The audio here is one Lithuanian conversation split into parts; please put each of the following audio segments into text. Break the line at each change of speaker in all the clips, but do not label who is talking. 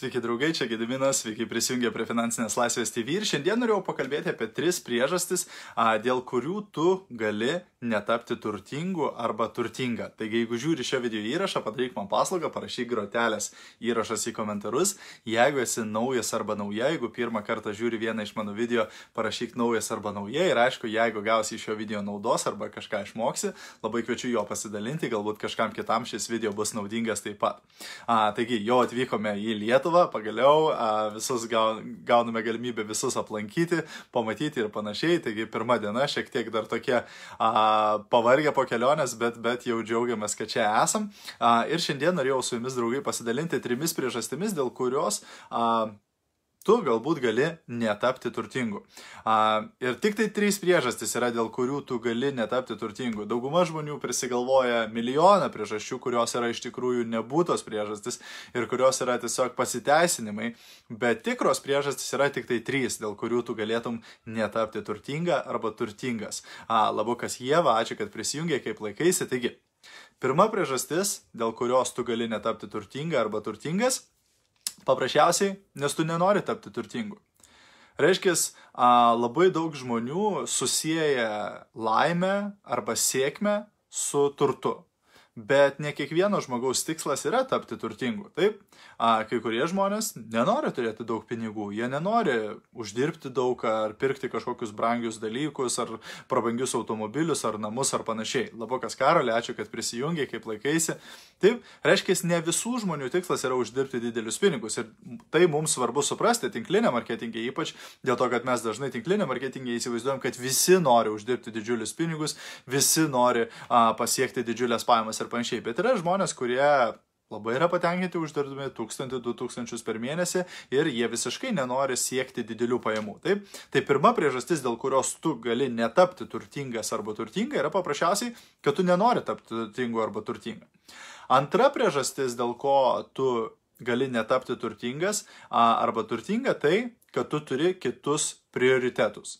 Sveiki draugai, čia Gediminas, sveiki prisijungę prie Finansinės laisvės TV ir šiandien norėjau pakalbėti apie tris priežastis, dėl kurių tu gali netapti turtingu arba turtinga. Taigi, jeigu žiūri šio video įrašą, padaryk man paslaugą, parašyk grotelės įrašas į komentarus. Jeigu esi naujas arba nauja, jeigu pirmą kartą žiūri vieną iš mano video, parašyk naujas arba nauja ir aišku, jeigu gausi iš šio video naudos arba kažką išmoksi, labai kviečiu jo pasidalinti, galbūt kažkam kitam šis video bus naudingas taip pat. A, taigi, jau atvykome į Lietuvą. Lietuvą, pagaliau visus gauname galimybę visus aplankyti, pamatyti ir panašiai. Taigi pirma diena šiek tiek dar tokie pavargę po kelionės, bet, bet jau džiaugiamės, kad čia esam. Ir šiandien norėjau su jumis draugai pasidalinti trimis priežastimis, dėl kurios tu galbūt gali netapti turtingu. A, ir tik tai trys priežastys yra, dėl kurių tu gali netapti turtingu. Dauguma žmonių prisigalvoja milijoną priežasčių, kurios yra iš tikrųjų nebūtos priežastys ir kurios yra tiesiog pasiteisinimai, bet tikros priežastys yra tik tai trys, dėl kurių tu galėtum netapti turtinga arba turtingas. A, labukas Jėva, ačiū, kad prisijungė, kaip laikaisi. Taigi, pirma priežastis, dėl kurios tu gali netapti turtinga arba turtingas Paprasčiausiai, nes tu nenori tapti turtingu. Reiškia, labai daug žmonių susiję laimę arba sėkmę su turtu. Bet ne kiekvieno žmogaus tikslas yra tapti turtingu. Taip, a, kai kurie žmonės nenori turėti daug pinigų, jie nenori uždirbti daug ar pirkti kažkokius brangius dalykus, ar prabangius automobilius, ar namus, ar panašiai. Labokas Karolė, ačiū, kad prisijungiai, kaip laikaisi. Taip, reiškia, ne visų žmonių tikslas yra uždirbti didelius pinigus. Ir tai mums svarbu suprasti tinklinė marketingė, ypač dėl to, kad mes dažnai tinklinė marketingė įsivaizduojam, kad visi nori uždirbti didžiulius pinigus, visi nori a, pasiekti didžiulės pajamas ir panašiai. Bet yra žmonės, kurie labai yra patenkinti uždirbdami 1000-2000 per mėnesį ir jie visiškai nenori siekti didelių pajamų. Taip, tai pirma priežastis, dėl kurios tu gali netapti turtingas arba turtinga, yra paprasčiausiai, kad tu nenori tapti turtingu arba turtinga. Antra priežastis, dėl ko tu gali netapti turtingas arba turtinga, tai, kad tu turi kitus prioritetus.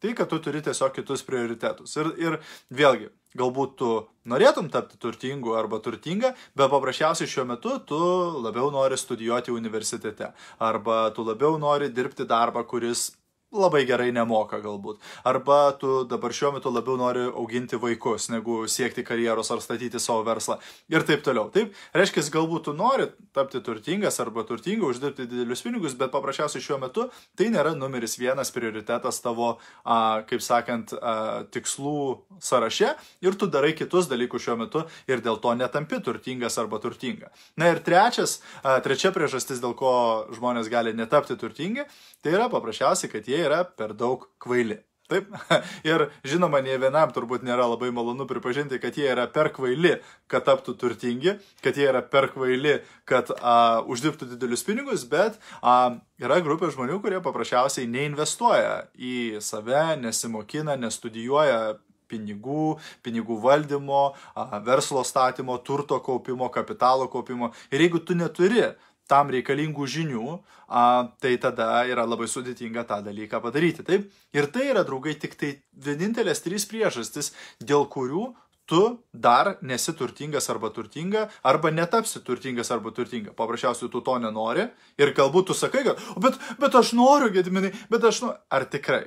Tai, kad tu turi tiesiog kitus prioritetus. Ir, ir vėlgi, galbūt tu norėtum tapti turtingu arba turtinga, bet paprasčiausiai šiuo metu tu labiau nori studijuoti universitete. Arba tu labiau nori dirbti darbą, kuris labai gerai nemoka galbūt. Arba tu dabar šiuo metu labiau nori auginti vaikus, negu siekti karjeros ar statyti savo verslą. Ir taip toliau. Taip, reiškia, galbūt tu nori tapti turtingas arba turtinga, uždirbti didelius pinigus, bet paprasčiausiai šiuo metu tai nėra numeris vienas prioritetas tavo, a, kaip sakant, a, tikslų sąraše ir tu darai kitus dalykus šiuo metu ir dėl to netampi turtingas arba turtinga. Na ir trečias, a, trečia priežastis, dėl ko žmonės gali netapti turtingi, tai yra paprasčiausiai, kad jie yra per daug kvaili. Taip. Ir žinoma, nie vienam turbūt nėra labai malonu pripažinti, kad jie yra per kvaili, kad taptų turtingi, kad jie yra per kvaili, kad a, uždirbtų didelius pinigus, bet a, yra grupė žmonių, kurie paprasčiausiai neinvestuoja į save, nesimokina, nestudijuoja pinigų, pinigų valdymo, a, verslo statymo, turto kaupimo, kapitalo kaupimo. Ir jeigu tu neturi tam reikalingų žinių, a, tai tada yra labai sudėtinga tą dalyką padaryti. Taip? Ir tai yra, draugai, tik tai vienintelės trys priežastis, dėl kurių tu dar nesi turtingas arba turtinga, arba netapsi turtingas arba turtinga. Paprasčiausiai tu to nenori ir galbūt tu sakai, kad, bet, bet aš noriu, gediminai, bet aš noriu. Ar tikrai?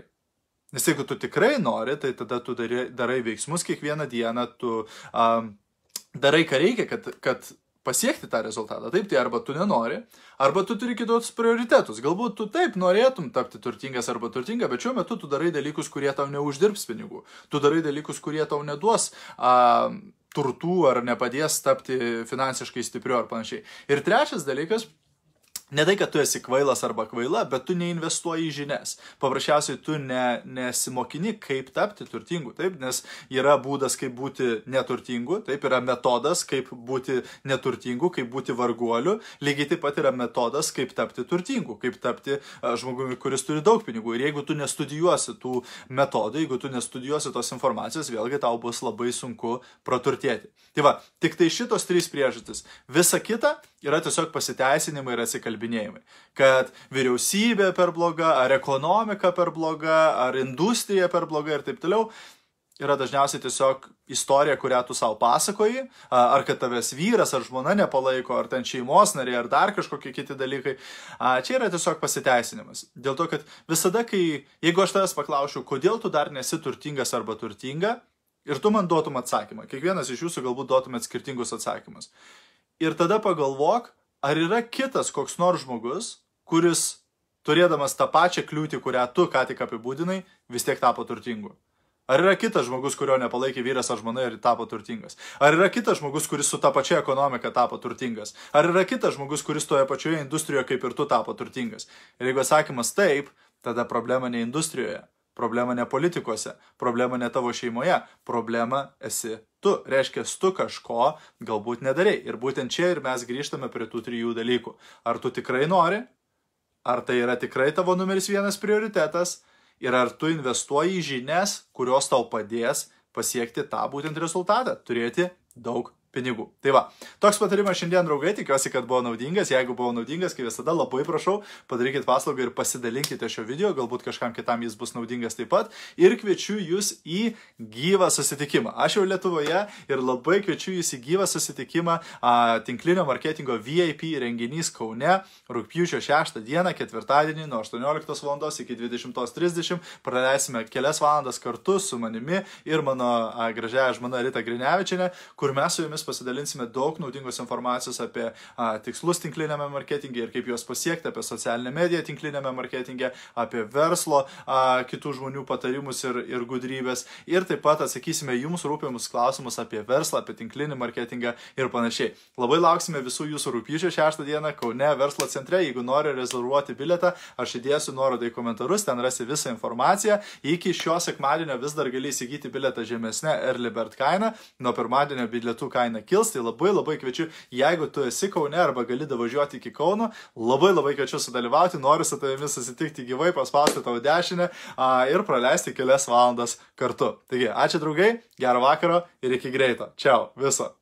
Nes jeigu tu tikrai nori, tai tada tu darai, darai veiksmus kiekvieną dieną, tu um, darai, ką reikia, kad, kad pasiekti tą rezultatą. Taip, tai arba tu nenori, arba tu turi kitus prioritetus. Galbūt tu taip norėtum tapti turtingas arba turtinga, bet šiuo metu tu darai dalykus, kurie tau neuždirbs pinigų. Tu darai dalykus, kurie tau neduos a, turtų ar nepadės tapti finansiškai stipriu ar panašiai. Ir trečias dalykas Ne tai, kad tu esi kvailas arba kvaila, bet tu neinvestuoji į žinias. Paprasčiausiai tu ne, nesimokini, kaip tapti turtingu, taip, nes yra būdas, kaip būti neturtingu, taip, yra metodas, kaip būti neturtingu, kaip būti varguoliu, lygiai taip pat yra metodas, kaip tapti turtingu, kaip tapti žmogumi, kuris turi daug pinigų. Ir jeigu tu nestudijuosi tų metodų, jeigu tu nestudijuosi tos informacijos, vėlgi tau bus labai sunku praturtėti. Tai va, tik tai šitos trys priežastis. Visa kita yra tiesiog pasiteisinimai ir atsikalbinėjimai. Kad vyriausybė per bloga, ar ekonomika per bloga, ar industrija per bloga ir taip toliau. yra dažniausiai tiesiog istorija, kurią tu savo pasakoji, ar kad tavęs vyras ar žmona nepalaiko, ar ten šeimos nariai, ar dar kažkokie kiti dalykai. Čia yra tiesiog pasiteisinimas. Dėl to, kad visada, kai, jeigu aš tavęs paklausiu, kodėl tu dar nesi turtingas arba turtinga, ir tu man duotum atsakymą, kiekvienas iš jūsų galbūt duotumėt skirtingus atsakymus. Ir tada pagalvok, ar yra kitas koks nors žmogus, kuris turėdamas tą pačią kliūtį, kurią tu ką tik apibūdinai, vis tiek tapo turtingu. Ar yra kitas žmogus, kurio nepalaikė vyras ar žmona ir tapo turtingas? Ar yra kitas žmogus, kuris su ta pačia ekonomika tapo turtingas? Ar yra kitas žmogus, kuris toje pačioje industrijoje kaip ir tu tapo turtingas? Ir jeigu atsakymas taip, tada problema ne industrijoje, problema ne politikuose, problema ne tavo šeimoje, problema esi tu. Reiškia, tu kažko galbūt nedarai. Ir būtent čia ir mes grįžtame prie tų trijų dalykų. Ar tu tikrai nori? Ar tai yra tikrai tavo numeris vienas prioritetas? ir ar tu investuoji į žinias, kurios tau padės pasiekti tą būtent rezultatą, turėti daug pinigų. Tai va, toks patarimas šiandien, draugai, tikiuosi, kad buvo naudingas. Jeigu buvo naudingas, kaip visada, labai prašau, padarykit paslaugą ir pasidalinkite šio video, galbūt kažkam kitam jis bus naudingas taip pat. Ir kviečiu jūs į gyvą susitikimą. Aš jau Lietuvoje ir labai kviečiu jūs į gyvą susitikimą a, tinklinio marketingo VIP renginys Kaune, rūpjūčio 6 dieną, ketvirtadienį nuo 18 val. iki 20.30. Praleisime kelias valandas kartu su manimi ir mano a, gražiaja žmona Rita Grinevičiane, kur mes su jumis jumis pasidalinsime daug naudingos informacijos apie a, tikslus tinklinėme marketinge ir kaip juos pasiekti, apie socialinę mediją tinklinėme marketinge, apie verslo, a, kitų žmonių patarimus ir, ir gudrybės. Ir taip pat atsakysime jums rūpimus klausimus apie verslą, apie tinklinį marketingą ir panašiai. Labai lauksime visų jūsų rūpyčio 6 dieną Kaune verslo centre. Jeigu nori rezervuoti biletą, aš įdėsiu nuorodą į komentarus, ten rasi visą informaciją. Iki šio sekmadienio vis dar gali įsigyti biletą žemesnė Early Bird kaina, nuo pirmadienio bilietų kaina kaina kils, tai labai labai kviečiu, jeigu tu esi Kaune arba gali davažiuoti iki Kauno, labai labai kviečiu sudalyvauti, noriu su tavimi susitikti gyvai, paspausti tavo dešinę a, ir praleisti kelias valandas kartu. Taigi, ačiū draugai, gero vakaro ir iki greito. Čiau, viso.